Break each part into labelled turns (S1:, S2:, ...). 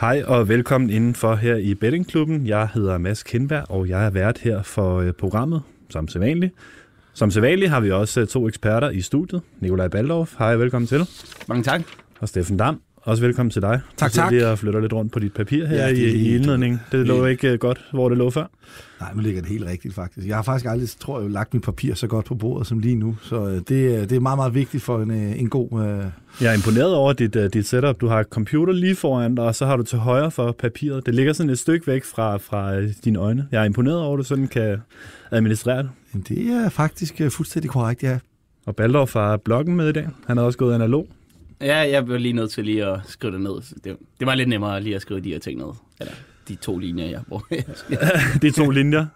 S1: Hej og velkommen indenfor her i Bettingklubben. Jeg hedder Mads Kindberg, og jeg er vært her for øh, programmet, som sædvanligt. Som sædvanligt har vi også øh, to eksperter i studiet. Nikolaj Baldorf, hej velkommen til.
S2: Mange tak.
S1: Og Steffen Dam, også velkommen til dig.
S3: Tak, tak.
S1: og flytter lidt rundt på dit papir her
S3: Ja, det er
S1: i, i indledningen. Det lå
S3: lige-
S1: ikke øh, godt, hvor det lå før.
S3: Nej, nu ligger det helt rigtigt faktisk. Jeg har faktisk aldrig, tror jeg, lagt mit papir så godt på bordet som lige nu. Så øh, det, er- det er meget, meget vigtigt for en, øh, en god... Øh,
S1: Jeg er imponeret over dit, dit setup. Du har computer lige foran dig, og så har du til højre for papiret. Det ligger sådan et stykke væk fra, fra øh, dine øjne. Jeg er imponeret over, at du sådan kan administrere det.
S3: jamen, det er faktisk øh, fuldstændig korrekt, ja.
S1: Og Baldorf har bloggen med i dag. Han har også gået analog.
S2: Ja, jeg blev lige nødt til lige at skrive det ned. Det, det var lidt nemmere lige at skrive de her ting ned. Eller de to linjer, jeg bruger.
S1: de to linjer.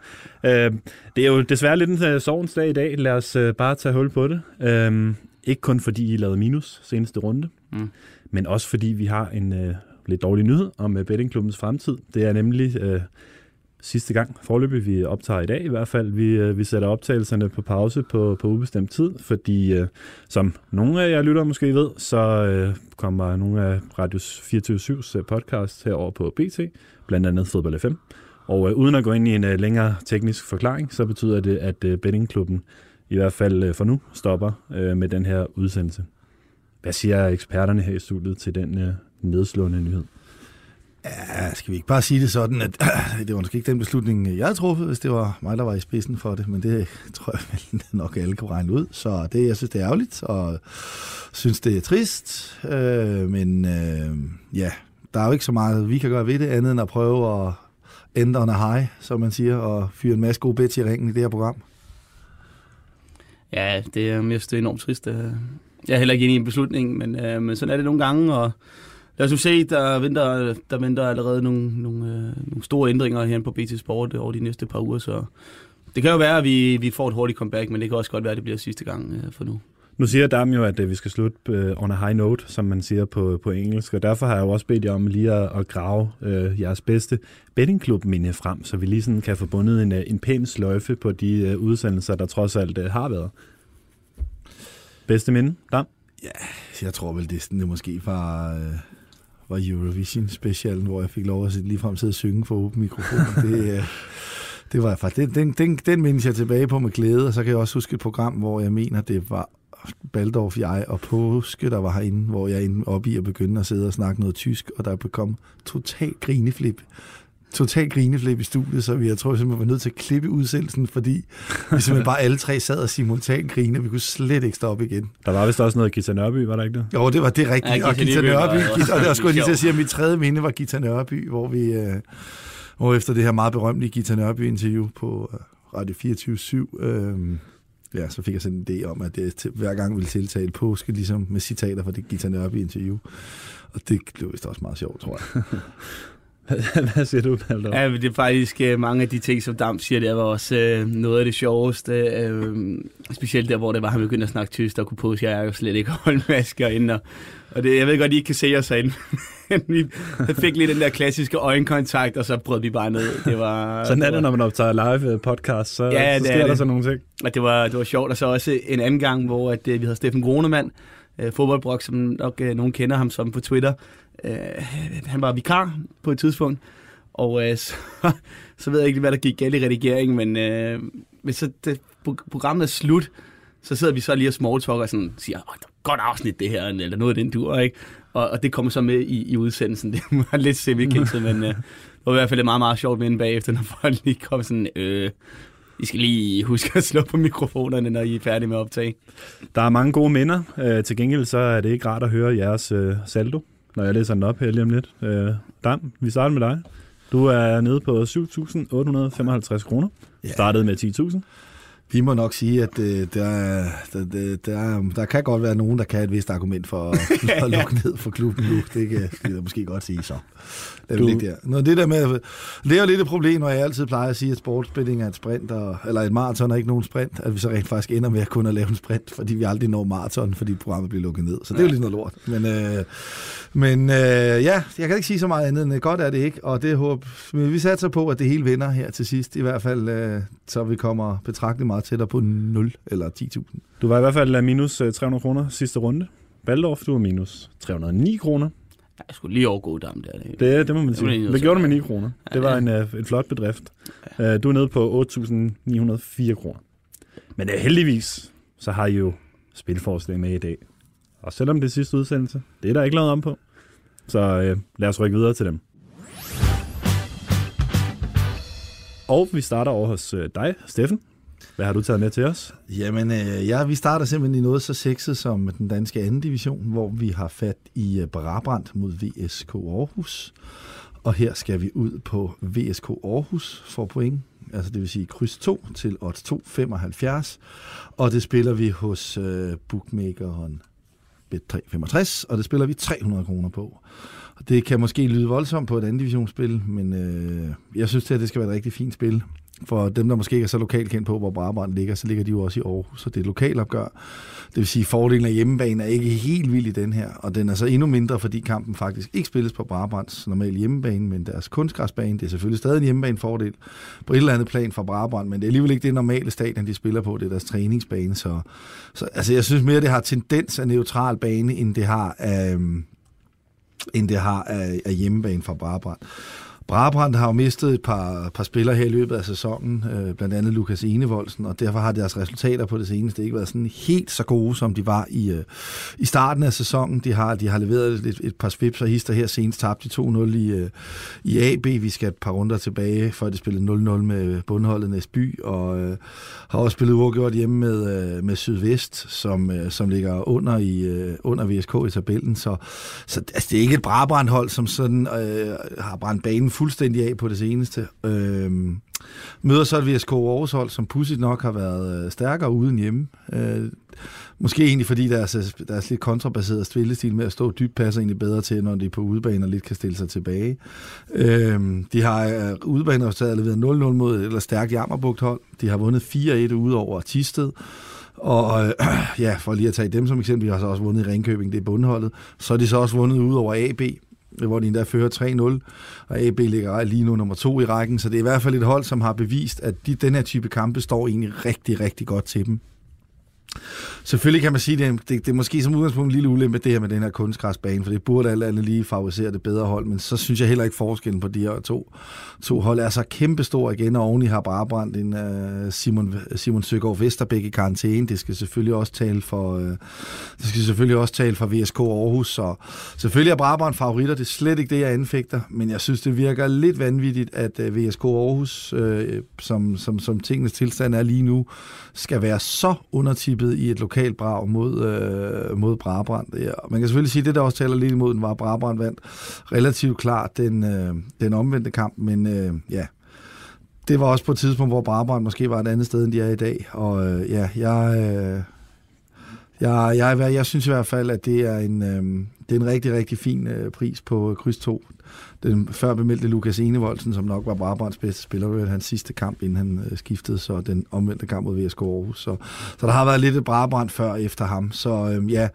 S1: Øh, det er jo desværre lidt en øh, sovens dag i dag. Lad os øh, bare tage hul på det. Øh, ikke kun fordi I lavede minus seneste runde,
S2: Mm.
S1: men også fordi vi har en øh, lidt dårlig nyhed om øh, bettingklubbens fremtid. Det er nemlig øh, sidste gang, forløbig vi optager i dag i hvert fald. Vi, øh, vi sætter optagelserne på pause på, på ubestemt tid, fordi øh, som nogle af jer lytter måske ved, så øh, kommer nogle af Radius 24-7's øh, podcast herover på BT, blandt andet Fodbold FM. Og øh, uden at gå ind i en øh, længere teknisk forklaring, så betyder det, at øh, bettingklubben i hvert fald øh, for nu stopper øh, med den her udsendelse. Hvad siger eksperterne her i studiet til den øh, nedslående nyhed?
S3: Ja, skal vi ikke bare sige det sådan, at det var måske ikke den beslutning, jeg havde truffet, hvis det var mig, der var i spidsen for det, men det tror jeg vel nok alle kan regne ud. Så det, jeg synes, det er ærgerligt, og synes, det er trist, øh, men øh, ja, der er jo ikke så meget, vi kan gøre ved det, andet end at prøve at ændre en high, som man siger, og fyre en masse gode bits i ringen i det her program.
S2: ja, det er mest enormt trist. Øh. Jeg er heller ikke enig i en beslutning, men, øh, men sådan er det nogle gange. Og lad os nu se, der venter, der venter allerede nogle, nogle, øh, nogle store ændringer her på BT Sport over de næste par uger. Så det kan jo være, at vi, vi får et hurtigt comeback, men det kan også godt være, at det bliver sidste gang øh, for nu.
S1: Nu siger Dam jo, at øh, vi skal slutte øh, on a high note, som man siger på, på engelsk, og derfor har jeg jo også bedt jer om lige at, at grave øh, jeres bedste bettingklub-minde frem, så vi lige sådan kan få bundet en, øh, en pæn sløjfe på de øh, udsendelser, der trods alt øh, har været. Bedste minde, Dam?
S3: Jeg tror vel, det, er sådan, det måske øh, var Eurovision special, hvor jeg fik lov at sidde ligefrem sidde og synge for åben mikrofon. det, øh, det var faktisk, den, den, den, den mindes jeg tilbage på med glæde, og så kan jeg også huske et program, hvor jeg mener, det var Baldorf, jeg og Påske, der var herinde, hvor jeg er oppe i at begynde at sidde og snakke noget tysk, og der kom total grineflip total grineflip i studiet, så vi, jeg tror jeg simpelthen var nødt til at klippe udsendelsen, fordi vi simpelthen bare alle tre sad og simultant grine, vi kunne slet ikke stoppe igen.
S1: Der var vist også noget Gita Nørby, var der ikke det?
S3: Jo, det var det rigtige.
S2: Ja,
S3: og
S2: Gita Nørby
S3: og det var sgu lige til at sige, at mit tredje minde var Gita Nørby, hvor vi, øh, hvor efter det her meget berømte Gita Nørby-interview på øh, Radio 24-7, øh, ja, så fik jeg sådan en idé om, at det hver gang ville tiltale påske, ligesom med citater fra det Gita Nørby-interview. Og det blev vist også meget sjovt, tror jeg.
S1: Hvad siger du, Baldorf?
S2: Ja, det er faktisk øh, mange af de ting, som Dam siger, det var også øh, noget af det sjoveste. Øh, specielt der, hvor det var, han begyndte at snakke tysk, der kunne påske, jeg jo slet ikke holde masker inde. Og, og det, jeg ved godt, I ikke kan se os herinde, vi fik lige den der klassiske øjenkontakt, og så brød vi bare ned. Det var,
S1: Sådan er det, når man optager live øh, podcast, så,
S2: Ja,
S1: så
S2: det
S1: sker
S2: er
S1: der
S2: det.
S1: sådan nogle ting.
S2: Og det var, det var sjovt, og så også en anden gang, hvor at, øh, vi havde Steffen Grunemann, øh, fodboldbrok, som nok øh, nogen kender ham som på Twitter. Øh, han var vikar på et tidspunkt, og øh, så, så ved jeg ikke, hvad der gik galt i redigeringen, men øh, hvis så det, programmet er slut, så sidder vi så lige og smalltalker og sådan siger, Åh, det godt afsnit det her, eller noget af den dur, ikke? Og, og det kommer så med i, i udsendelsen. Det var lidt semi men øh, det var i hvert fald meget, meget sjovt minde bagefter, når folk lige kom sådan, øh, i skal lige huske at slå på mikrofonerne, når I er færdige med at optage.
S1: Der er mange gode minder. Øh, til gengæld så er det ikke rart at høre jeres øh, saldo, når jeg læser den op her lige om lidt. Øh, Dam, vi starter med dig. Du er nede på 7.855 kroner.
S3: Ja.
S1: Startede med 10.000.
S3: Vi må nok sige, at øh, der, er- der, der, der, er- der kan godt være nogen, der kan have et vist argument for at, at lukke ned for klubben nu. Det kan jeg måske godt sige så. Det er
S1: Du-
S3: der. Nå, det, der med, det er jo lidt et problem, når jeg altid plejer at sige, at sportsspilling er et sprint, og, eller et maraton er ikke nogen sprint, at vi så rent faktisk ender med at kun at lave en sprint, fordi vi aldrig når maraton, fordi programmet bliver lukket ned. Så det er jo lidt noget lort. Men, øh, men øh, ja, jeg kan ikke sige så meget andet end, at godt er det ikke, og det håb, men vi satser på, at det hele vinder her til sidst, i hvert fald, øh, så vi kommer betragteligt meget tættere på 0 eller 10.000.
S1: Du var i hvert fald øh, minus øh, 300 kroner sidste runde. Valdorf, du var minus 309 kroner.
S2: Jeg skulle lige overgå dem der. Det,
S1: Det, det må man sige. Det gjorde du med 9 kroner. Det var
S2: Ja.
S1: en, øh, en flot bedrift. Øh, Du er nede på 8.904 kroner. Men øh, heldigvis, så har I jo spilforslag med i dag. Og selvom det er sidste udsendelse, det er der ikke lavet om på. Så øh, lad os rykke videre til dem. Og vi starter over hos øh, dig, Steffen. Hvad har du taget med til os?
S3: Jamen, øh, ja, vi starter simpelthen i noget så sexet som den danske anden division, hvor vi har fat i øh, Brabrand mod VSK Aarhus. Og her skal vi ud på VSK Aarhus for point, altså det vil sige kryds 2 til odds 2,75. Og det spiller vi hos øh, bookmakeren Bet365, og det spiller vi 300 kroner på. Og det kan måske lyde voldsomt på et andet divisionsspil, men øh, jeg synes, det, at det skal være et rigtig fint spil. For dem, der måske ikke er så lokalt kendt på, hvor Brabrand ligger, så ligger de jo også i Aarhus, så det er et lokalopgør. Det vil sige, at fordelen af hjemmebane er ikke helt vild i den her, og den er så endnu mindre, fordi kampen faktisk ikke spilles på Brabrands normale hjemmebane, men deres kunstgræsbane. Det er selvfølgelig stadig en hjemmebanefordel på et eller andet plan for Brabrand, men det er alligevel ikke det normale stadion, de spiller på, det er deres træningsbane. Så, så altså, jeg synes mere, det har tendens af neutral bane, end det har af, øhm, end det har af, af hjemmebane fra Brabrand. Brabrand har jo mistet et par, par spillere her i løbet af sæsonen, øh, blandt andet Lukas Enevoldsen, og derfor har deres resultater på det seneste ikke været sådan helt så gode, som de var i, øh, i starten af sæsonen. De har, de har leveret et, et par svips og hister her senest tabt de 2-0 i, øh, i AB. Vi skal et par runder tilbage, før de spillede 0-0 med bundholdet Næsby, og øh, har også spillet uafgjort hjemme med, øh, med Sydvest, som, øh, som ligger under, i, øh, under VSK i tabellen. Så, så altså, det er ikke et Brabrand-hold, som sådan øh, har brændt banen fuldstændig af på det seneste. Øh, møder så et VSK Aarhus hold, som pudsigt nok har været øh, stærkere uden hjemme. Øh, måske egentlig fordi deres, øh, deres lidt kontrabaseret spillestil med at stå dybt passer egentlig bedre til, når de er på udebane og lidt kan stille sig tilbage. Øh, de har øh, udebaneresultatet leveret 0-0 mod et eller stærkt Jammerbugt hold. De har vundet 4-1 ud over Tisted. Og øh, ja, for lige at tage dem som eksempel, de har så også vundet i Ringkøbing, det er bundholdet. Så har de så også vundet ud over AB, Øh, hvor de endda fører 3-0, og AB ligger lige nu nummer to i rækken, så det er i hvert fald et hold, som har bevist, at de, den her type kampe står egentlig rigtig, rigtig godt til dem. Selvfølgelig kan man sige, at det, det, det er måske som udgangspunkt en lille ulempe, det her med den her kunstgræsbane, for det burde alt andet lige favorisere det bedre hold, men så synes jeg heller ikke forskellen på de her to, to hold er så kæmpestor igen, og oveni har Brabrand en uh, Simon, Simon Søgaard Vesterbæk i karantæne. Det skal selvfølgelig også tale for, uh, det skal selvfølgelig også tale for VSK Aarhus, så selvfølgelig er Brabrand favoritter, det er slet ikke det, jeg anfægter, men jeg synes, det virker lidt vanvittigt, at øh, uh, VSK Aarhus, uh, som, som, som tingens tilstand er lige nu, skal være så undertippet i et lokalt brag mod, øh, mod Brabrand. Ja, man kan selvfølgelig sige, at det, der også taler lidt imod den, var, at Brabrand vandt relativt klart den, øh, den omvendte kamp, men øh, ja, det var også på et tidspunkt, hvor Brabrand måske var et andet sted, end de er i dag, og øh, ja, jeg... Øh, jeg, jeg, jeg synes i hvert fald, at det er en, øh, det er en rigtig, rigtig fin øh, pris på kryds 2. Den før bemeldte Lukas Enevoldsen, som nok var Brabrands bedste spiller, var hans sidste kamp, inden han øh, skiftede, så den omvendte kamp mod VSK Aarhus. Så, så der har været lidt et Brabrand før efter ham. Så øh, ja,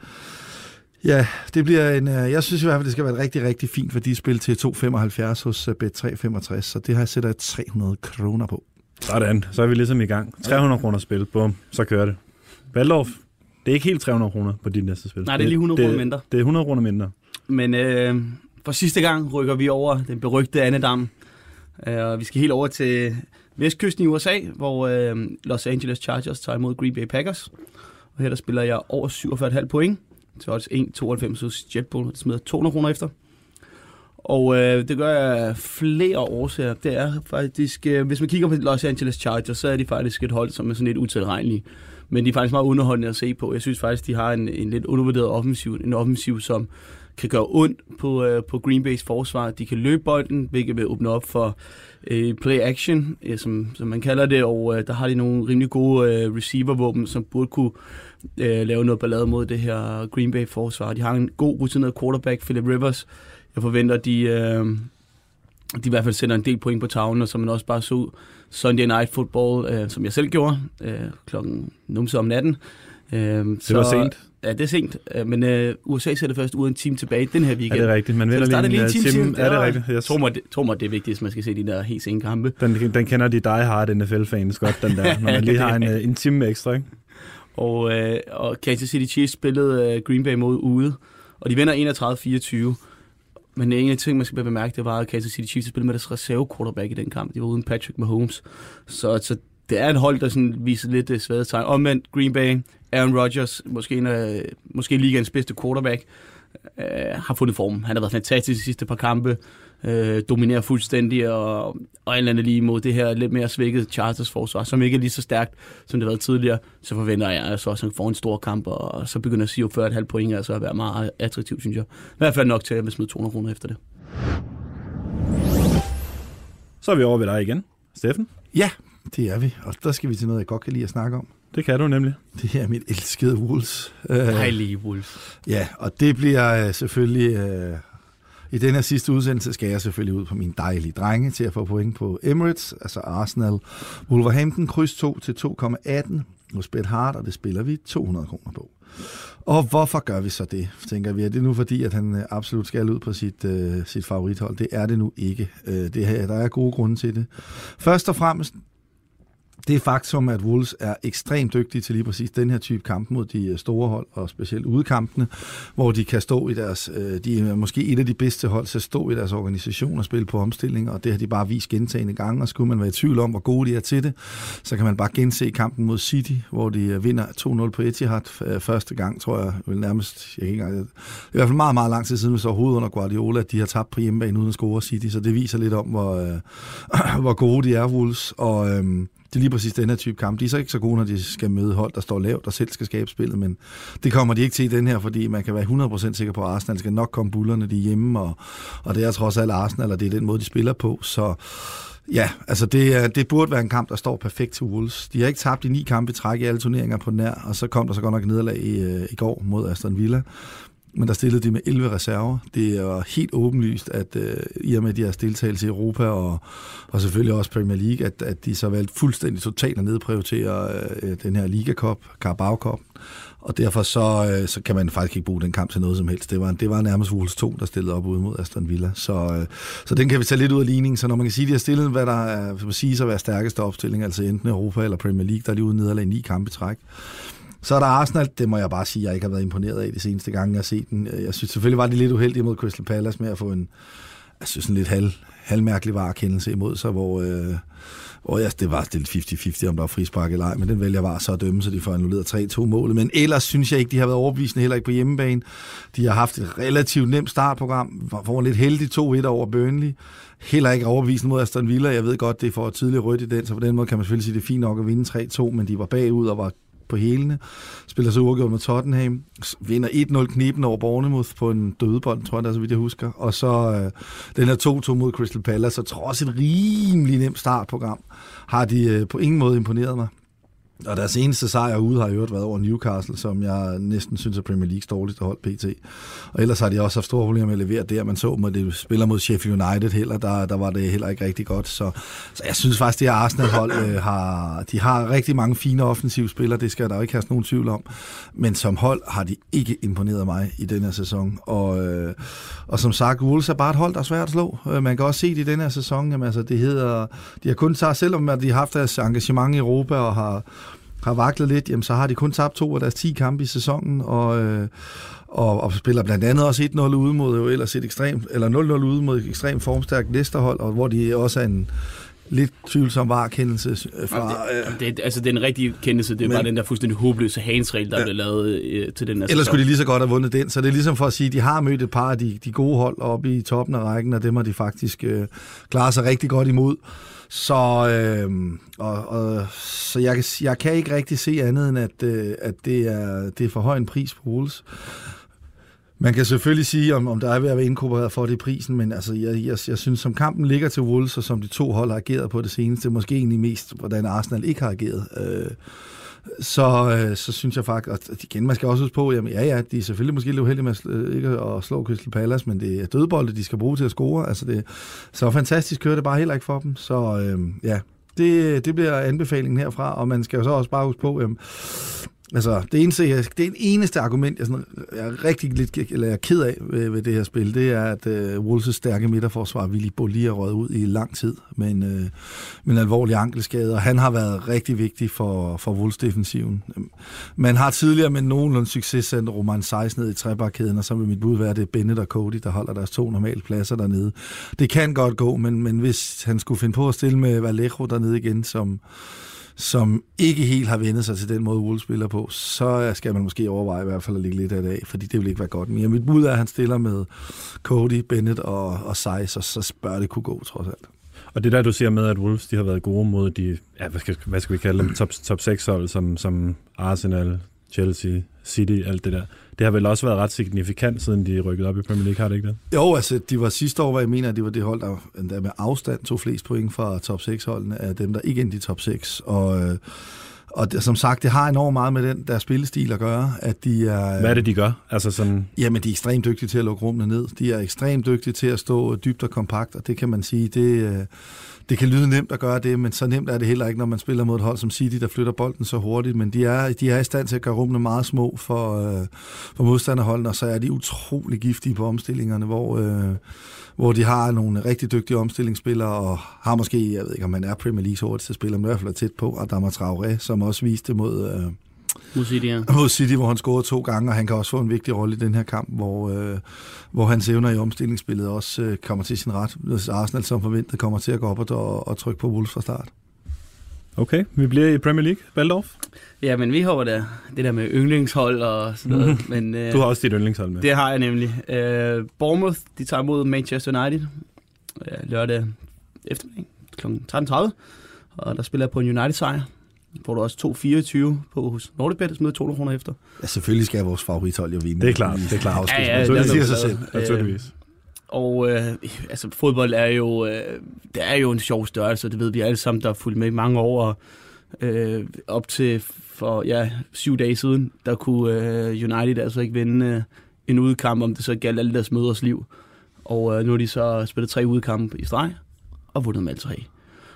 S3: ja, det bliver en... Øh, jeg synes i hvert fald, det skal være et rigtig, rigtig fint værdispil til 2,75 hos øh, Bet365, så det har jeg sætter jeg 300 kroner på.
S1: Sådan, så er vi ligesom i gang. 300 kroner spil, bum, så kører det. Valdorf, det er ikke helt 300 kroner på dit næste spil.
S2: Nej, det er lige 100 kroner mindre.
S1: Det er 100 kroner mindre.
S2: Men øh, for sidste gang rykker vi over den berygte Annedam. Øh, og vi skal helt over til vestkysten i USA, hvor øh, Los Angeles Chargers tager imod Green Bay Packers. Og her der spiller jeg over 47,5 point. Så odds 1,92 hos JetBull. Det smider 200 kroner efter. Og øh, det gør jeg flere årsager. Det er faktisk, øh, hvis man kigger på Los Angeles Chargers, så er de faktisk et hold, som er sådan lidt utilregnelige. Men de er faktisk meget underholdende at se på. Jeg synes faktisk, de har en, en lidt undervurderet offensiv. En offensiv, som kan gøre ondt på, øh, på Green Bay's forsvar. De kan løbe bolden, hvilket vil åbne op for øh, play action, øh, som, som man kalder det, og øh, der har de nogle rimelig gode øh, receiver-våben, som burde kunne øh, lave noget ballade mod det her Green Bay forsvar. De har en god rutineret quarterback, Philip Rivers. Jeg forventer, de, øh, de i hvert fald sender en del point på tavlen, og så man også bare så Sunday Night Football, øh, som jeg selv gjorde, øh, klokken numse om natten.
S1: Øh, det så, var sent.
S2: Ja, det er sent, øh, men øh, USA sætter først ud en time tilbage den her weekend.
S1: Er det rigtigt? Man
S2: vinder
S1: lige
S2: en time, time
S1: Er det rigtigt?
S2: Jeg tror mig, det, tror mig, det er vigtigt, hvis man skal se de der helt sene kampe.
S1: Den, den kender de die hard NFL-fans godt, den der, når man lige har en, øh, en time ekstra, ikke?
S2: Og, øh, og Kansas City Chiefs spillede øh, Green Bay mod ude, og de vinder 31-24. Men en af de ting, man skal bemærke, det var, at Kansas City Chiefs spillede med deres reserve quarterback i den kamp. De var uden Patrick Mahomes. Så, så det er et hold, der sådan viser lidt uh, svage tegn. Omvendt Green Bay, Aaron Rodgers, måske, en af, måske ligaens bedste quarterback, uh, har fundet form. Han har været fantastisk de sidste par kampe, uh, dominerer fuldstændig, og, og en eller anden lige mod det her lidt mere svækkede Chargers forsvar, som ikke er lige så stærkt, som det har været tidligere, så forventer jeg altså også, at han får en stor kamp, og så begynder at sige 40,5 point, altså at være meget attraktiv, synes jeg. I hvert fald nok til at smide 200 kroner efter det.
S1: Så er vi over ved dig igen. Steffen?
S3: Ja, det er vi, og der skal vi til noget, jeg godt kan lide at snakke om.
S1: Det kan du nemlig.
S3: Det er mit elskede Wolves.
S2: Dejlige Wolves.
S3: Ja, og det bliver øh, selvfølgelig... Øh, I den her sidste udsendelse skal jeg selvfølgelig ud på min dejlige drenge til at få point på Emirates, altså Arsenal. Wolverhampton kryds 2 til 2,18 hos Bet Hard, og det spiller vi 200 kroner på. Og hvorfor gør vi så det, tænker vi? Er det nu fordi, at han øh, absolut skal ud på sit, uh, sit favorithold? Det er det nu ikke. Uh, det her, der er gode grunde til det. Først og fremmest, det er faktum, at Wolves er ekstremt dygtige til lige præcis den her type kamp mod de øh, store hold, og specielt udkampene, hvor de kan stå i deres, øh, de er måske et af de bedste hold til at stå i deres organisation og spille på omstilling, og det har de bare vist gentagende gange, og skulle man være i tvivl om, hvor gode de er til det, så kan man bare gense kampen mod City, hvor de øh, vinder 2-0 på Etihad første gang, tror jeg, vel nærmest, jeg kan ikke engang, i hvert fald meget, meget lang tid siden, hvis så under Guardiola, at de har tabt på hjemmebane uden at score City, så det viser lidt om, hvor, hvor gode de er, Wolves, og øhm, det er lige præcis den her type kamp. De er så ikke så gode, når de skal møde hold, der står lavt og selv skal skabe spillet, men det kommer de ikke til i den her, fordi man kan være 100% sikker på, at Arsenal skal nok komme bullerne de hjemme, og, og det er trods alt Arsenal, og det er den måde, de spiller på, så Ja, altså det, det burde være en kamp, der står perfekt til Wolves. De har ikke tabt i ni kampe i træk i alle turneringer på nær, og så kom der så godt nok nederlag i, øh, i går mod Aston Villa men der stillede de med 11 reserver. Det er helt åbenlyst, at øh, i og med deres deltagelse i Europa og, og selvfølgelig også Premier League, at, at de så valgte fuldstændig totalt at nedprioritere øh, den her Liga Cup, Carabao Cup. Og derfor så, øh, så kan man faktisk ikke bruge den kamp til noget som helst. Det var, det var nærmest Wolves 2, der stillede op ude mod Aston Villa. Så, øh, så den kan vi tage lidt ud af ligningen. Så når man kan sige, at de har stillet, hvad der er, for at sige, at være stærkeste opstilling, altså enten Europa eller Premier League, der er de ude nederlag i ni kampe træk. Så er der Arsenal, det må jeg bare sige, jeg ikke har været imponeret af de seneste gange, jeg har set den. Jeg synes selvfølgelig var det lidt uheldigt mod Crystal Palace med at få en, jeg synes, en lidt halv, halvmærkelig varekendelse imod sig, hvor, øh, hvor ja, det var lidt 50-50, om der var frispark eller ej, men den vælger var så at dømme, så de får annulleret 3-2 målet. Men ellers synes jeg ikke, de har været overbevisende, heller ikke på hjemmebane. De har haft et relativt nemt startprogram, hvor en lidt heldig 2-1 over Burnley. Heller ikke overbevisende mod Aston Villa. Jeg ved godt, det er for tidligt rødt i den, så på den måde kan man selvfølgelig sige, det er fint nok at vinde 3-2, men de var bagud og var på helene. Spiller så uafgjort med Tottenham. Vinder 1-0 kniben over Bournemouth på en dødebold, tror jeg, der er så vidt jeg husker. Og så øh, den her 2-2 mod Crystal Palace, så trods et rimelig nemt startprogram, har de øh, på ingen måde imponeret mig. Og deres eneste sejr ude har jo været over Newcastle, som jeg næsten synes er Premier Leagues dårligste hold PT. Og ellers har de også haft store problemer med at levere der. Man så, at de spiller mod Sheffield United heller, der, der var det heller ikke rigtig godt. Så, så jeg synes faktisk, det her Arsenal-hold øh, har, de har rigtig mange fine offensive spillere, det skal der jo ikke have nogen tvivl om. Men som hold har de ikke imponeret mig i den her sæson. Og, øh, og som sagt, Wolves er bare et hold, der er svært at slå. Øh, man kan også se det i den her sæson, jamen, altså, det hedder, de har kun taget, selvom at de har haft deres engagement i Europa og har har vaklet lidt, jamen, så har de kun tabt to af deres 10 kampe i sæsonen, og, øh, og, og spiller blandt andet også 1-0 ude mod jo ellers et ekstremt, eller 0-0 ude mod et ekstremt formstærkt Leicester-hold, og hvor de også er en lidt tvivlsom varekendelse fra...
S2: Det, det, altså, det er en rigtig kendelse. Det er men, bare den der fuldstændig håbløse hansregel, der ja, blev lavet øh, til den her
S3: Ellers skulle de lige så godt have vundet den. Så det er ligesom for at sige, at de har mødt et par af de, de gode hold oppe i toppen af rækken, og dem har de faktisk øh, klaret sig rigtig godt imod. Så, øh, og, og, så jeg, jeg kan ikke rigtig se andet end, at, øh, at det, er, det er for høj en pris på Wolves. Man kan selvfølgelig sige, om, om der er ved at være inkorporeret for det i prisen, men altså, jeg, jeg, jeg synes, som kampen ligger til Wolves, og som de to hold har ageret på det seneste, måske egentlig mest, hvordan Arsenal ikke har ageret, øh, så, øh, så synes jeg faktisk, at igen, man skal også huske på, jamen ja, ja, de er selvfølgelig måske lidt uheldige med at, øh, ikke at slå Crystal Palace, men det er dødbolde, de skal bruge til at score. Altså det, så fantastisk kører det bare heller ikke for dem. Så øh, ja, det, det bliver anbefalingen herfra, og man skal jo så også bare huske på, øh, Altså, det eneste, jeg, det eneste argument, jeg, sådan, jeg er rigtig lidt eller jeg er ked af ved, ved det her spil, det er, at øh, Wolves' stærke midterforsvar, Willy Bolli, er røget ud i lang tid med en, øh, med en alvorlig ankelskade, og han har været rigtig vigtig for, for Wolves-defensiven. Man har tidligere med nogenlunde succes sendt Roman 16 ned i trebakkæden, og så vil mit bud være, at det er Bennett og Cody, der holder deres to normale pladser dernede. Det kan godt gå, men, men hvis han skulle finde på at stille med Vallejo dernede igen, som som ikke helt har vendt sig til den måde, Wolves spiller på, så skal man måske overveje i hvert fald at ligge lidt af det af, fordi det vil ikke være godt. Men mit bud er, at han stiller med Cody, Bennett og, og Seis, og så bør det kunne gå, trods alt.
S1: Og det der, du siger med, at Wolves de har været gode mod de, ja, hvad skal, hvad skal vi kalde dem, top, top 6 hold, som, som Arsenal, Chelsea, City, alt det der. Det har vel også været ret signifikant, siden de rykkede op i Premier League, har det ikke det?
S3: Jo, altså, de var sidste år, hvor jeg mener, at de var det hold, der, der med afstand tog flest point fra top 6-holdene, af dem, der ikke endte i top 6. Og, øh, og det, som sagt, det har enormt meget med den der spillestil at gøre, at de er...
S1: Hvad er det, de gør? Altså sådan...
S3: Jamen, de er ekstremt dygtige til at lukke rummene ned. De er ekstremt dygtige til at stå dybt og kompakt, og det kan man sige, det, øh, det kan lyde nemt at gøre det, men så nemt er det heller ikke, når man spiller mod et hold som City, der flytter bolden så hurtigt. Men de er, de er i stand til at gøre rummene meget små for, øh, for modstanderholdene, og så er de utrolig giftige på omstillingerne, hvor, øh, hvor de har nogle rigtig dygtige omstillingsspillere, og har måske, jeg ved ikke, om man er Premier League's hurtigste spiller, men i hvert fald er tæt på, Adama Traoré, som også viste mod... Øh,
S2: mod City, ja.
S3: Mod City, hvor han scorede to gange, og han kan også få en vigtig rolle i den her kamp, hvor, øh, hvor hans evner i omstillingsspillet også øh, kommer til sin ret. Hvis Arsenal som forventet kommer til at gå op og, og, og trykke på Wolves fra start.
S1: Okay, vi bliver i Premier League, Baldorf.
S2: Ja, men vi håber da det der med yndlingshold og sådan noget. Mm. Men,
S1: øh, du har også dit yndlingshold med.
S2: Det har jeg nemlig. Øh, Bournemouth, de tager imod Manchester United øh, lørdag eftermiddag kl. 13.30. Og der spiller jeg på en United-sejr får du også 2,24 på hos Nordicbet, som er 200 kroner efter.
S3: Ja, selvfølgelig skal vores favorithold jo vinde.
S1: Det er klart, det er klart.
S2: Ja, ja, det, det
S3: siger sig selv.
S1: Naturligvis. Øh,
S2: og øh, altså, fodbold er jo, øh, det er jo en sjov størrelse, det ved vi alle sammen, der har fulgt med i mange år. Og, øh, op til for ja, syv dage siden, der kunne øh, United altså ikke vinde øh, en udkamp, om det så galt alle deres møders liv. Og øh, nu har de så spillet tre udkampe i streg, og vundet med alle tre.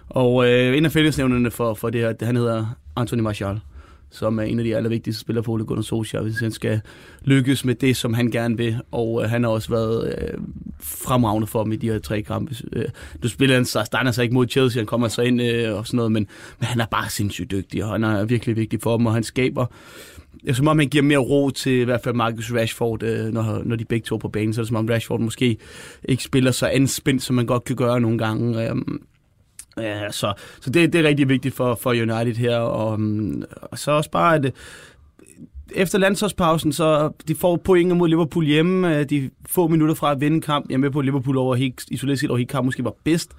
S2: Og øh, en af fællesnævnerne for, for det her, det, han hedder Anthony Martial, som er en af de allervigtigste spillere for Ole Gunnar Solskjaer, hvis han skal lykkes med det, som han gerne vil. Og øh, han har også været øh, fremragende for dem i de her tre kampe. Øh, du spiller han så starter sig ikke mod Chelsea, han kommer så ind øh, og sådan noget, men, men han er bare sindssygt dygtig, og han er virkelig vigtig for dem, og han skaber det som om, han giver mere ro til i hvert fald Marcus Rashford, øh, når, når de begge to er på banen. Så er det som om Rashford måske ikke spiller så anspændt, som man godt kan gøre nogle gange. Øh, Ja, så, så det, det er rigtig vigtigt for, for United her. Og, mm, og så også bare, at øh, efter landsholdspausen, så de får point mod Liverpool hjemme. Øh, de få minutter fra at vinde kamp. Jeg er med på, at Liverpool over helt, isoleret set over hele kamp måske var bedst.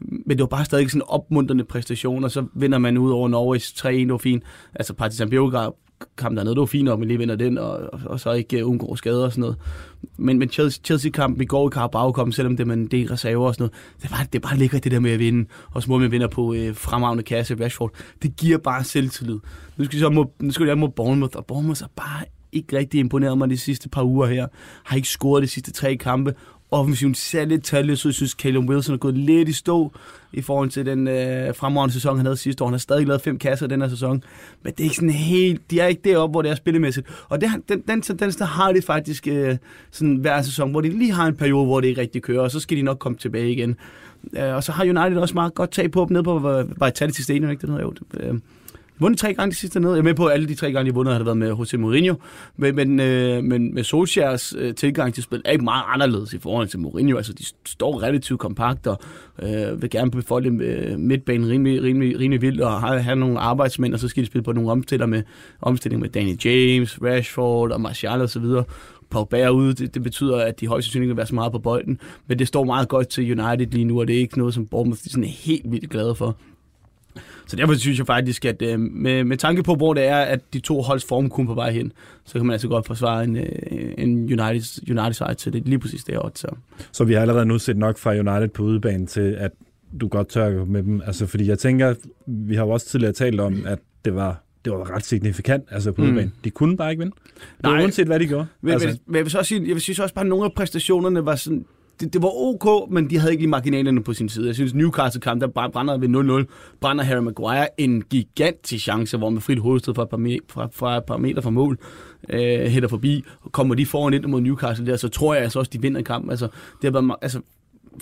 S2: Men det var bare stadig sådan en opmuntrende præstation, og så vinder man ud over Norwich 3-1, det var fint. Altså Partizan Beograd kamp dernede, det var fint, om vi lige vinder den, og, og, og så ikke uh, undgår skader og sådan noget. Men, men Chelsea-kampen i går i Carabao kom, selvom det er en del reserver og sådan noget, det, var, det bare ligger det der med at vinde, og så må man vinder på øh, fremragende kasse Rashford. Det giver bare selvtillid. Nu skal vi så mod, nu skal vi mod Bournemouth, og Bournemouth er bare ikke rigtig imponeret mig de sidste par uger her. Har ikke scoret de sidste tre kampe, offensiven ser lidt tallet, så jeg synes, Callum Wilson er gået lidt i stå i forhold til den øh, fremragende sæson, han havde sidste år. Han har stadig lavet fem kasser den her sæson, men det er ikke sådan helt, de er ikke deroppe, hvor det er spillemæssigt. Og det, den, den tendens, der har det faktisk øh, sådan hver sæson, hvor de lige har en periode, hvor det ikke rigtig kører, og så skal de nok komme tilbage igen. Øh, og så har United også meget godt tag på dem ned på øh, Vitality Stadium, ikke det hedder jo. Øh, vundet tre gange de sidste ned. Jeg er med på, at alle de tre gange, de vundet, har det været med Jose Mourinho. Men, men, øh, men med Solskjaers øh, tilgang til spil er ikke meget anderledes i forhold til Mourinho. Altså, de står relativt kompakt og øh, vil gerne befolde øh, midtbanen rimelig, rimelig, rimelig vildt og have, have nogle arbejdsmænd, og så skal de spille på nogle omstiller med, omstilling med Danny James, Rashford og Martial osv. Pogba ude, det, det betyder, at de højst sandsynligt vil være så meget på bolden. Men det står meget godt til United lige nu, og det er ikke noget, som Bournemouth er sådan helt vildt glade for. Så derfor synes jeg faktisk, at øh, med, med tanke på, hvor det er, at de to holds form kun på vej hen, så kan man altså godt forsvare en, øh, en United, United side til det lige præcis det odds. Så.
S1: Så vi har allerede nu set nok fra United på udebane til, at du godt tør med dem. Altså, fordi jeg tænker, vi har jo også tidligere talt om, at det var det var ret signifikant altså på
S2: Mm.
S1: udebane. De kunne bare ikke vinde. Det
S2: Nej.
S1: uanset, hvad de gjorde.
S2: Men,
S1: altså,
S2: altså. men, jeg vil så også sige, jeg vil synes også bare, at nogle af præstationerne var sådan, det, det var ok, men de havde ikke lige marginalerne på sin side. Jeg synes, Newcastle-kamp, der brænder ved 0-0, brænder Harry Maguire en gigantisk chance, hvor med frit hovedstød fra et par, me- fra, fra et par meter fra mål, øh, hætter forbi, og kommer de foran ind mod Newcastle der, så tror jeg altså også, de vinder kampen. Altså, det har været, altså,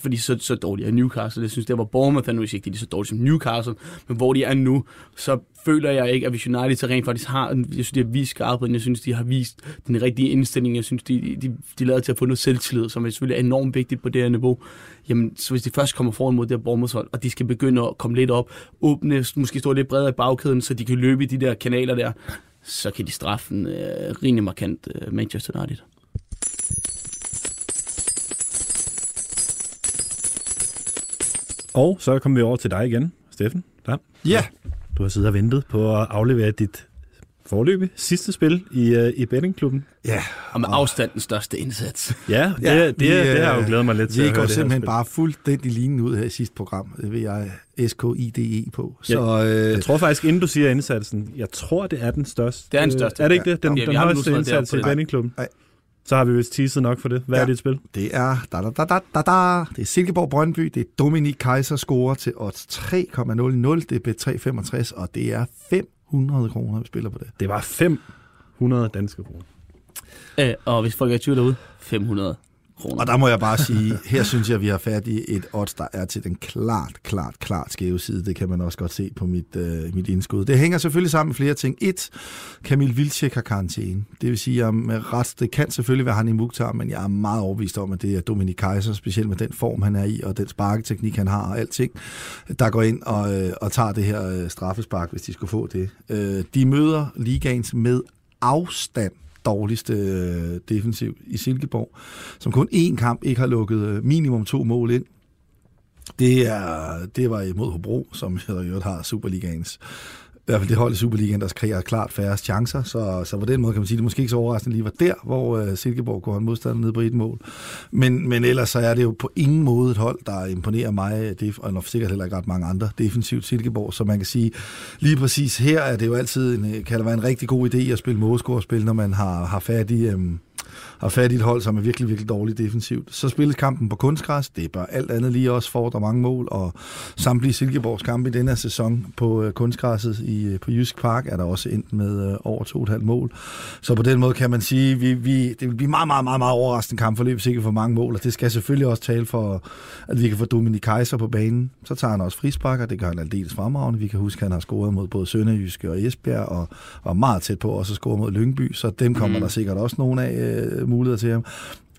S2: fordi så, så dårlige er Newcastle. Jeg synes, det var Bournemouth, er nu ikke de er så dårlige som Newcastle, men hvor de er nu, så føler jeg ikke, at hvis United så rent faktisk har, jeg synes, de har vist skarpheden, jeg synes, de har vist den rigtige indstilling, jeg synes, de, de, de lader til at få noget selvtillid, som er selvfølgelig enormt vigtigt på det her niveau. Jamen, så hvis de først kommer foran mod det her Bournemouth hold, og de skal begynde at komme lidt op, åbne, måske stå lidt bredere i bagkæden, så de kan løbe i de der kanaler der, så kan de straffe en øh, rimelig markant øh, Manchester United.
S1: Og så kommer vi over til dig igen, Steffen. Dam.
S3: Ja,
S1: Du har siddet og ventet på at aflevere dit forløb sidste spil i, uh, i bettingklubben.
S3: ja.
S2: Og med afstand den største indsats.
S1: Ja, det,
S3: Ja,
S1: ja, det,
S3: vi,
S1: det, det har jeg
S3: øh,
S1: jo glædet mig lidt til
S3: Vi
S1: at
S3: går
S1: høre det her
S3: simpelthen bare fuldstændig lignende ud her i sidste program. Det vil jeg S-K-I-D-E på. Så
S1: Ja,
S3: øh,
S1: Jeg tror faktisk, inden du siger indsatsen, jeg tror, det er den største.
S2: Det er den største.
S1: Er det ikke det? Den,
S2: Ja,
S1: den
S2: vi
S1: højeste indsats
S2: der
S1: i bettingklubben?
S3: Nej.
S1: Så har vi vist teaset nok for det. Hvad
S3: Ja.
S1: er dit spil?
S3: det er, da, da, da, da, da, da. det er Silkeborg Brøndby, det er Dominik Kaiser scorer til odds 3,00, det er bet 365, og det er 500 kroner, vi spiller på det.
S1: Det var 500 danske kroner.
S2: Øh, og hvis folk er i tvivl derude, 500 kroner.
S3: Og der må jeg bare sige, her synes jeg, at vi har fat i et odds, der er til den klart, klart, klart skæve side. Det kan man også godt se på mit, øh, mit indskud. Det hænger selvfølgelig sammen med flere ting. Et, Kamil Vilcek har karantæne. Det vil sige, at med ret, det kan selvfølgelig være han i Mukhtar, men jeg er meget overbevist om, at det er Dominik Kaiser, specielt med den form, han er i, og den sparketeknik, han har, og alting, der går ind og, øh, og tager det her øh, straffespark, hvis de skulle få det. Øh, de møder ligaens med afstand dårligste øh, defensiv i Silkeborg, som kun én kamp ikke har lukket øh, minimum to mål ind. Det, er, det var imod Hobro, som jeg i øvrigt har Superligaens i hvert fald det hold i Superligaen, der skriger klart færre chancer, så, så på den måde kan man sige, at det måske ikke så overraskende lige var der, hvor øh, Silkeborg går en modstander ned på et mål. Men, men ellers så er det jo på ingen måde et hold, der imponerer mig, det, og sikkert heller ikke ret mange andre, defensivt Silkeborg, så man kan sige, lige præcis her er det jo altid en, øh, kan det være en rigtig god idé at spille målscorespil, når man har, har fat i... Øh, har fat i et hold, som er virkelig, virkelig dårligt defensivt. Så spilles kampen på kunstgræs. Det bør alt andet lige også fordre mange mål, og samtlige Silkeborgs kampe i denne her sæson på øh, kunstgræsset i, øh, på Jysk Park er der også endt med øh, over 2,5 mål. Så på den måde kan man sige, vi, vi, det vil blive meget, meget, meget, meget overraskende kampforløb, hvis ikke for mange mål, og det skal selvfølgelig også tale for, at vi kan få Dominik Kaiser på banen. Så tager han også frisparker, det gør han aldeles fremragende. Vi kan huske, at han har scoret mod både Sønderjyske og Esbjerg, og var meget tæt på også at score mod Lyngby, så dem kommer mm. der sikkert også nogle af øh, muligheder til ham.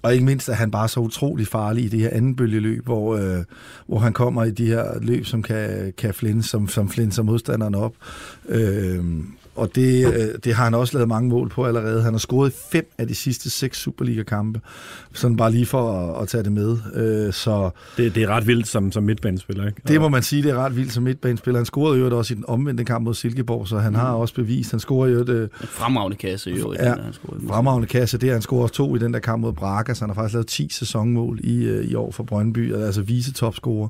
S3: Og ikke mindst at han bare så utrolig farlig i det her anden bølgeløb, hvor, øh, hvor han kommer i de her løb, som kan, kan flinde, som, som flinser modstanderne op. Øh, og det, øh, det har han også lavet mange mål på allerede. Han har scoret fem af de sidste seks Superliga-kampe. Sådan bare lige for at, at tage det med. Øh, så
S1: Det, det er ret vildt som, som midtbanespiller, ikke?
S3: det må man sige, det er ret vildt som midtbanespiller. Han scorede jo også i den omvendte kamp mod Silkeborg, så han har også bevist. Han scorer jo et,
S2: En fremragende kasse, jo.
S3: Ja,
S2: den, han scorede.
S3: fremragende kasse. Det er, han scorer også to i den der kamp mod Braga, så han har faktisk lavet 10 sæsonmål i, øh, i år for Brøndby, altså vise topscorer.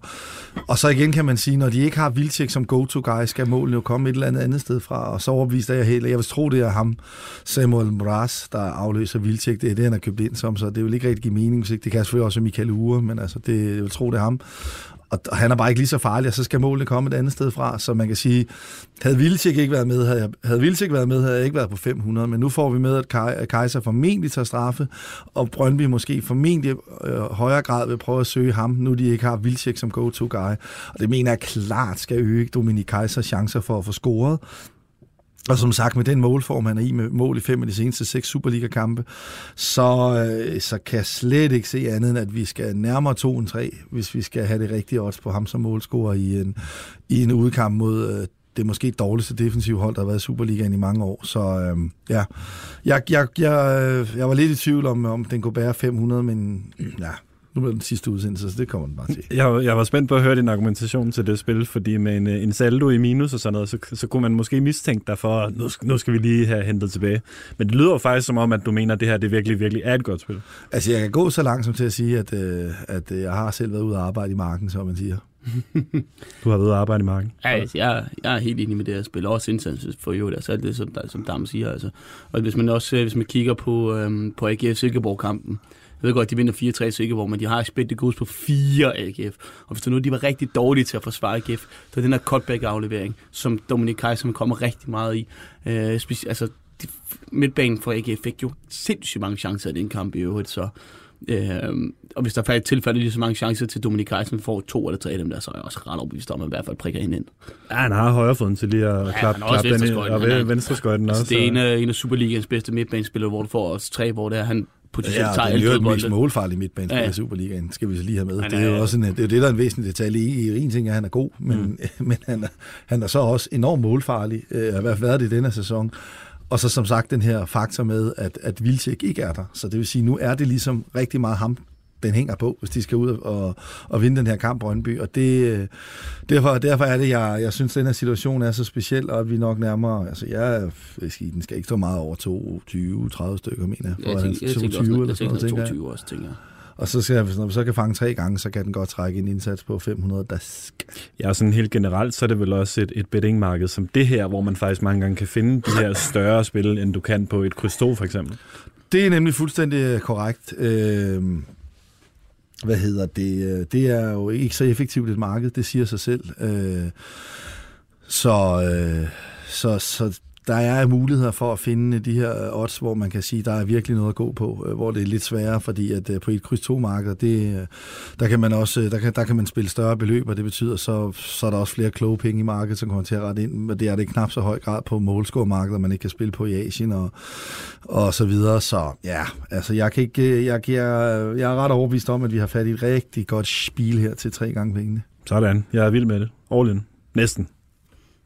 S3: Og så igen kan man sige, når de ikke har Vilcek som go-to-guy, skal målene jo komme et eller andet andet sted fra, og så overbevist er jeg helt, jeg vil tro, det er ham, Samuel Mraz, der afløser Vilcek. Det er det, han har købt ind som, så det vil ikke rigtig give mening, ikke det kan selvfølgelig også være Michael Ure, men altså, det, jeg vil tro, det er ham. Og og han er bare ikke lige så farlig, og så skal målene komme et andet sted fra, så man kan sige, havde Vilcek ikke været med, havde, jeg, havde Vilcek været med, havde jeg ikke været på 500, men nu får vi med, at at Kaiser formentlig tager straffe, og Brøndby måske formentlig øh, højere grad vil prøve at søge ham, nu de ikke har Vilcek som go-to-guy. Og det mener jeg klart skal øge Dominik Kaisers chancer for at få scoret. Og som sagt, med den målform, han er i med mål i fem af de seneste seks Superliga-kampe, så, øh, så kan jeg slet ikke se andet, end at vi skal nærmere 2 end 3, hvis vi skal have det rigtige odds på ham som målscorer i en, i en udkamp mod øh, det måske dårligste defensive hold, der har været i Superligaen i mange år. Så øhm, ja, jeg, jeg, jeg, øh, jeg var lidt i tvivl om, om den kunne bære 500, men ja, nu er den sidste udsendelse, så det kommer den bare til.
S1: Jeg, jeg var spændt på at høre din argumentation til det spil, fordi med en, en saldo i minus og sådan noget, så, så kunne man måske mistænke dig for, at nu, nu skal vi lige have hentet tilbage. Men det lyder jo faktisk som om, at du mener, at det her det virkelig, virkelig er et godt spil.
S3: Altså, jeg kan gå så langt som til at sige, at, øh, at øh, jeg har selv været ude og arbejde i marken, som man siger.
S1: Du har været ude og arbejde i marken.
S2: Ja, altså, jeg, jeg er helt enig med det her spil. Også indsats for jo, altså det, som, der, som Dam siger. Altså. Og hvis man også hvis man kigger på, øhm, på AGF Silkeborg-kampen, jeg ved godt, de vinder 4-3 Silkeborg, men de har spillet det gods på 4 AGF. Og hvis du nu de var rigtig dårlige til at forsvare AGF, så er den her cutback-aflevering, som Dominik Kaiser kommer rigtig meget i. Øh, speci- altså, de, midtbanen for AGF fik jo sindssygt mange chancer i den kamp i øvrigt, så Øh, og hvis der faktisk tilfælder lige så mange chancer til Dominik Kajsen får to eller tre af dem der, så er jeg også ret overbevist om, at i hvert fald prikker hende ind.
S1: Ja, han har højrefoden til lige at
S2: Ja,
S1: klappe klap den i,
S2: venstreskøjten.
S1: og venstreskøjten
S2: Altså,
S1: også.
S2: det er en af, en af Superligans bedste midtbanespillere, hvor du får også tre, hvor det er, han potentielt
S3: Ja,
S2: tager
S3: og
S2: alle
S3: den er jo målfarlige midtbanespiller
S2: Ja,
S3: i Superligaen, skal vi så lige have med.
S2: Han
S3: Det er jo
S2: er-
S3: også en, det, er det, der er en væsentlig detalje i. En ting er, at han er god, men, mm. men han, er, han er så også enormt målfarlig, øh, har været det i denne sæson. Og så som sagt den her faktor med, at, at Vilcek ikke er der. Så det vil sige, nu er det ligesom rigtig meget ham, den hænger på, hvis de skal ud og, og vinde den her kamp Brøndby. Og det, øh, derfor, derfor er det, jeg, jeg synes, at den her situation er så speciel, og at vi nok nærmere, altså jeg, jeg skal, den skal ikke stå meget over 22-30 stykker, mener jeg, for
S2: Jeg tænker, jeg tænker
S3: 22
S2: også,
S3: eller
S2: jeg
S3: sådan noget,
S2: tænker
S3: tænker jeg.
S2: 22 også, tænker jeg.
S3: Og så skal, hvis når vi så kan fange tre gange, så kan den godt trække en indsats på 500 dask.
S1: Ja, og sådan helt generelt, så er det vel også et, et bettingmarked som det her, hvor man faktisk mange gange kan finde de her større spil, end du kan på et kryds 2 for eksempel.
S3: Det er nemlig fuldstændig korrekt. Øh, hvad hedder det? Øh, det er jo ikke så effektivt et marked, det siger sig selv. Øh, så, øh, så, så der er muligheder for at finde de her øh, odds, hvor man kan sige, der er virkelig noget at gå på, øh, hvor det er lidt sværere, fordi at øh, på et kryds 2 marked, det, der kan man også der kan, der kan man spille større beløb, og det betyder, så, så er der også flere kloge penge i markedet, som kommer til at rette ind, men det er det i knap så høj grad på målscoremarkedet, man ikke kan spille på i Asien og, og så videre. Så ja, altså jeg, kan ikke, jeg, jeg, jeg er ret overbevist om, at vi har fat i et rigtig godt spil her til tre gange pengene.
S1: Sådan, jeg er vild med det. All in. Næsten.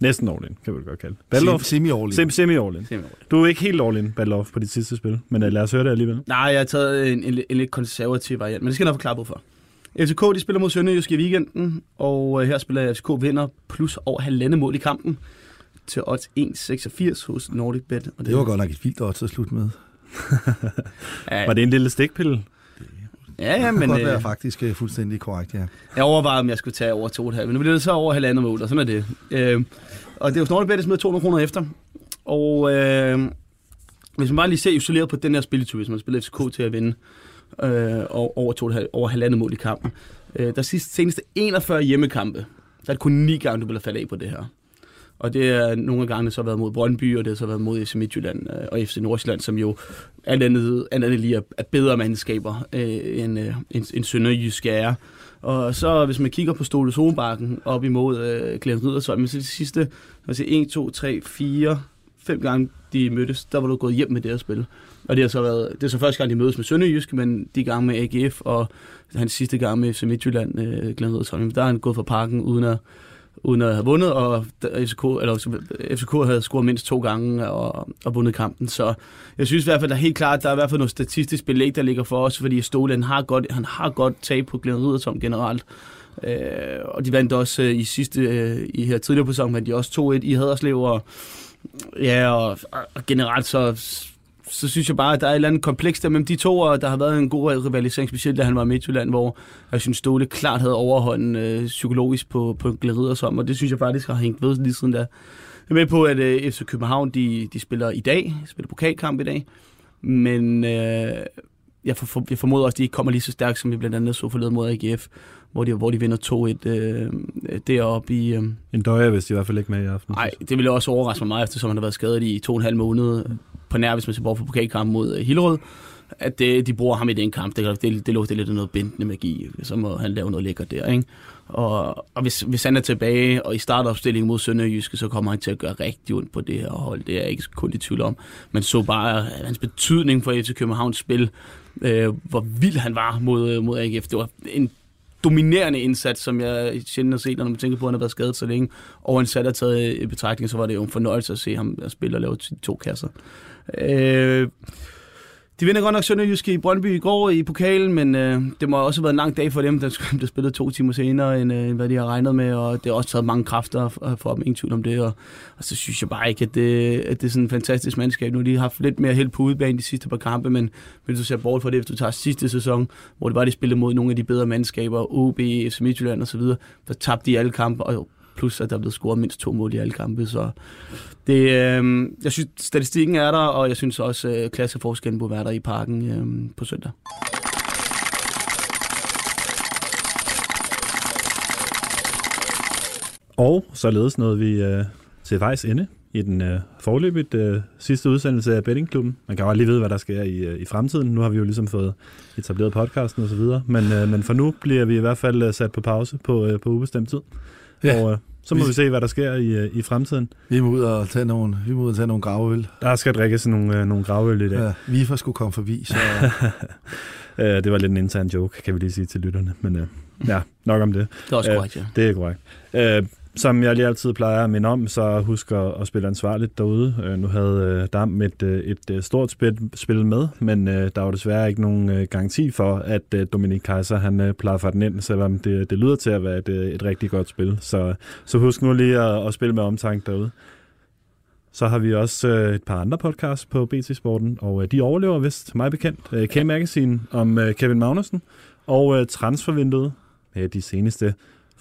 S1: Næsten all in, kan vi godt kalde det. Of,
S3: semi all
S1: sem, semi all in.
S2: Simpelthen.
S1: Du er ikke helt all in Battle of på dit sidste spil, men uh, lad os høre det alligevel.
S2: Nej, jeg har taget en, en, en lidt konservativ variant, men det skal jeg nok forklare hvorfor. FCK de spiller mod Sønderjysk i weekenden, og øh, her spiller FCK vinder plus over halvandet mål i kampen til odds 1,86 hos Nordic Bet. Og
S3: Det var godt nok et vildt odds at slutte med.
S2: Ja,
S1: Var det en lille stikpille?
S2: Ja, ja,
S3: Men, det godt være
S2: øh,
S3: faktisk øh, fuldstændig korrekt, ja.
S2: jeg overvejede, om jeg skulle tage over 2,5, men nu bliver det så over halvandet mål, og sådan er det. Øh, og det er jo Bet, der smider 200 kroner efter. Og øh, hvis man bare lige ser isoleret på den her spilletur, hvis man spiller FCK til at vinde øh, over, to, over halvandet mål i kampen. Øh, der sidste, seneste 41 hjemmekampe, der er det kun 9 gange, du vil have faldet af på det her. Og det er nogle af så været mod Brøndby, og det har så været mod FC Midtjylland øh, og FC Nordsjælland, som jo alt andet, alt andet lige er, er bedre mandskaber øh, end, øh, end, end Sønderjysk er. Og så hvis man kigger på Stole Solbakken op imod øh, Glenn Riddersholm, så de sidste lad os 1, 2, 3, 4, 5 gange de mødtes, der var du gået hjem med det her spil. Og det har så været, det er så første gang, de mødes med Sønderjysk, men de gange med AGF, og hans sidste gang med FC Midtjylland, øh, Glenn Riddersholm, der er han gået fra parken uden at, uden at have vundet, og FCK, eller FCK havde scoret mindst to gange og, og vundet kampen. Så jeg synes i hvert fald, der er helt klart, der er i hvert fald noget statistisk belæg, der ligger for os, fordi Ståle, han har godt, han har godt tag på Glenn Riddersholm generelt. Øh, og de vandt også øh, i sidste, øh, i her tidligere på sæsonen, vandt de også 2-1 i Haderslev, og ja, og, og generelt så, så synes jeg bare, at der er et eller andet kompleks der mellem de to, og der har været en god rivalisering, specielt da han var i Midtjylland, hvor jeg synes, Ståle klart havde overhånden øh, psykologisk på, på Glæderidersom, og det synes jeg faktisk har hængt ved lige siden da. Jeg er med på, at øh, FC København, de, de spiller i dag, spiller pokalkamp i dag, men øh, jeg, for, jeg formoder også, at de ikke kommer lige så stærkt, som vi blandt andet så forleden mod AGF, hvor de, hvor de vinder 2-1 øh, deroppe i... Øh,
S1: En døjer, hvis de i hvert fald ikke med i aften.
S2: Nej, det ville også overraske mig meget, eftersom han har været skadet i to og en halv måned på nær, hvis man ser bort fra pokalkampen mod øh, Hillerød, at det, de bruger ham i den kamp. Det, det, det lugter lidt af noget bindende magi, så må han lave noget lækkert der, ikke? Og, og hvis, hvis han er tilbage og i startopstillingen mod Sønderjyske, så kommer han til at gøre rigtig ondt på det her hold. Det er jeg ikke kun i tvivl om. Man så bare øh, hans betydning for FC Københavns spil, øh, hvor vild han var mod, mod AGF. Det var en dominerende indsats, som jeg sjældent har set, når man tænker på, at han har været skadet så længe. Og en sat er taget i betragtning, så var det jo en fornøjelse at se ham spille og lave to kasser. Øh, De vinder godt nok Sønderjyske i Brøndby i går i pokalen, men øh, det må også have været en lang dag for dem, der blev spillet to timer senere, end, øh, hvad de har regnet med, og det har også taget mange kræfter øh, for dem, ingen tvivl om det, og, og så synes jeg bare ikke, at det, at det er sådan en fantastisk mandskab. Nu har de haft lidt mere held på udebane de sidste par kampe, men hvis du ser bort fra det, hvis du tager sidste sæson, hvor det var, de spillede mod nogle af de bedre mandskaber, OB, FC Midtjylland og så videre, der tabte de alle kampe, og plus at der er blevet scoret mindst to mål i alle kampe. Så det, øh, jeg synes, statistikken er der, og jeg synes også, at øh, klasseforskellen burde være der i parken øh, på søndag.
S1: Og således nåede vi øh, til vejs ende i den øh, forløbet øh, sidste udsendelse af Bettingklubben. Man kan jo lige vide, hvad der sker i, øh, i fremtiden. Nu har vi jo ligesom fået etableret podcasten og så videre. Men, øh, men for nu bliver vi i hvert fald øh, sat på pause på, øh, på ubestemt tid. Ja. Og øh, så må vi, vi se, hvad der sker i, øh, i fremtiden.
S3: Vi må ud og tage nogle, vi må ud og tage nogle gravøl.
S1: Der skal drikkes nogle, øh, nogle gravøl i dag. Ja,
S3: vi får skulle komme forbi, så...
S1: det var lidt en intern joke, kan vi lige sige til lytterne. Men øh, ja, nok om det.
S2: Det er også korrekt, ja.
S1: Det er korrekt. Øh, som jeg lige altid plejer at minde om, så husk at, at spille ansvarligt derude. Øh, nu havde øh, Dam et, øh, et, et stort spil, spil med, men øh, der var desværre ikke nogen øh, garanti for, at øh, Dominik Kaiser han øh, plaffer den ind, selvom det, det lyder til at være et, øh, et rigtig godt spil. Så, så husk nu lige at, at spille med omtanke derude. Så har vi også øh, et par andre podcasts på BT Sporten, og øh, de overlever vist, mig bekendt. Øh, K-Magazine om øh, Kevin Magnussen, og øh, transfervinduet med de seneste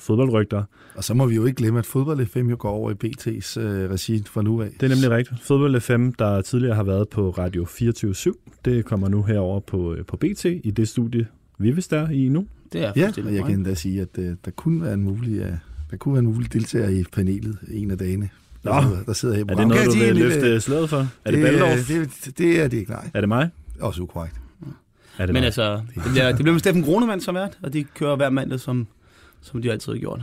S1: fodboldrygter.
S3: Og så må vi jo ikke glemme, at Fodbold FM jo går over i BT's øh, regi fra nu af.
S1: Det er nemlig rigtigt. Fodbold FM, der tidligere har været på Radio 24 det kommer nu herover på, øh, på BT i det studie, vi vil der i nu.
S2: Det er
S3: ja, og jeg kan endda sige, at øh, der kunne være en mulig, uh, der kunne være en mulig deltager i panelet en af dagene.
S1: Nå, der sidder, der sidder her er det noget, du vil løfte sløret for? Er det, det
S3: Baldorf? Det, det, det er det ikke, nej.
S1: Er det mig?
S3: Også ukorrekt.
S2: Er det Men mig? altså, det bliver, det bliver med Steffen Grunemann som vært, og de kører hver mandag som som de altid har gjort.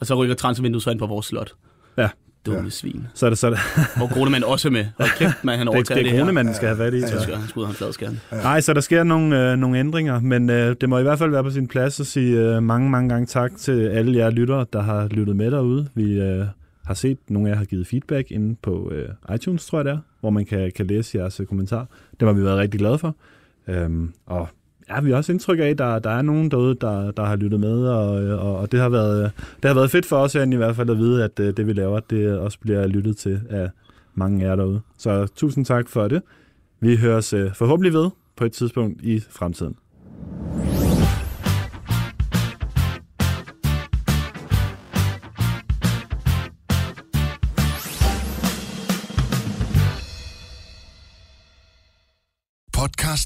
S2: Og så rykker transfervinduet så ind på vores slot.
S1: Ja.
S2: Dumme ja. svin.
S1: Så er det så.
S2: Og Grunemann også med. Og kæft, man, han overtager det,
S1: det, det Grunemann skal have fat i.
S2: Ja, ja. Han skulle have en fladskærm.
S1: Ja. Nej, så der sker nogle, øh, nogle ændringer, men øh, det må i hvert fald være på sin plads at sige øh, mange, mange gange tak til alle jer lyttere, der har lyttet med derude. Vi øh, har set, nogle af jer har givet feedback inde på øh, iTunes, tror jeg det er, hvor man kan, kan læse jeres øh, kommentar. Det har vi været rigtig glade for. Øhm, og Ja, vi har også indtryk af, at der, der er nogen derude, der, der har lyttet med, og, og, og det, har været, det har været fedt for os i hvert fald at vide, at øh, det vi laver, det også bliver lyttet til af mange af jer derude. Så tusind tak for det. Vi høres øh, forhåbentlig ved på et tidspunkt i fremtiden.